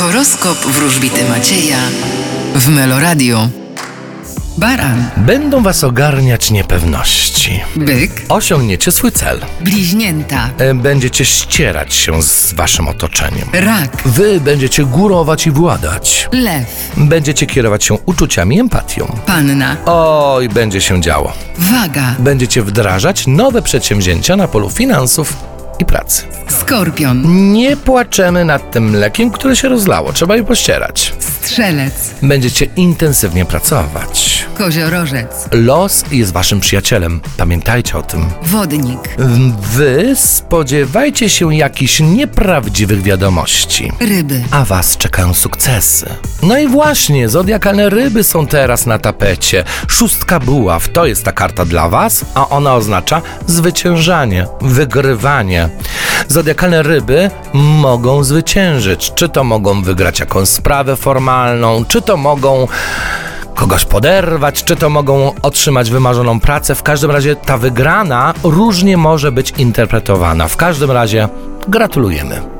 Horoskop wróżbity Macieja w Meloradio. Baran, Będą was ogarniać niepewności. byk, Osiągniecie swój cel. bliźnięta, E, Będziecie ścierać się z waszym otoczeniem. rak, Wy będziecie górować i władać. lew, Będziecie kierować się uczuciami i empatią. panna, Oj, będzie się działo. waga, Będziecie wdrażać nowe przedsięwzięcia na polu finansów i pracy. skorpion, Nie płaczemy nad tym mlekiem, które się rozlało. Trzeba je pościerać. Strzelec, Będziecie intensywnie pracować. koziorożec, Los jest waszym przyjacielem. Pamiętajcie o tym. wodnik, Wy spodziewajcie się jakichś nieprawdziwych wiadomości. ryby, A was czekają sukcesy. No i właśnie, zodiakalne ryby są teraz na tapecie. Szóstka buław to jest ta karta dla was, a ona oznacza zwyciężanie, wygrywanie. Zodiakalne ryby mogą zwyciężyć. Czy to mogą wygrać jakąś sprawę formalną, czy to mogą kogoś poderwać, czy to mogą otrzymać wymarzoną pracę. W każdym razie ta wygrana różnie może być interpretowana. W każdym razie gratulujemy.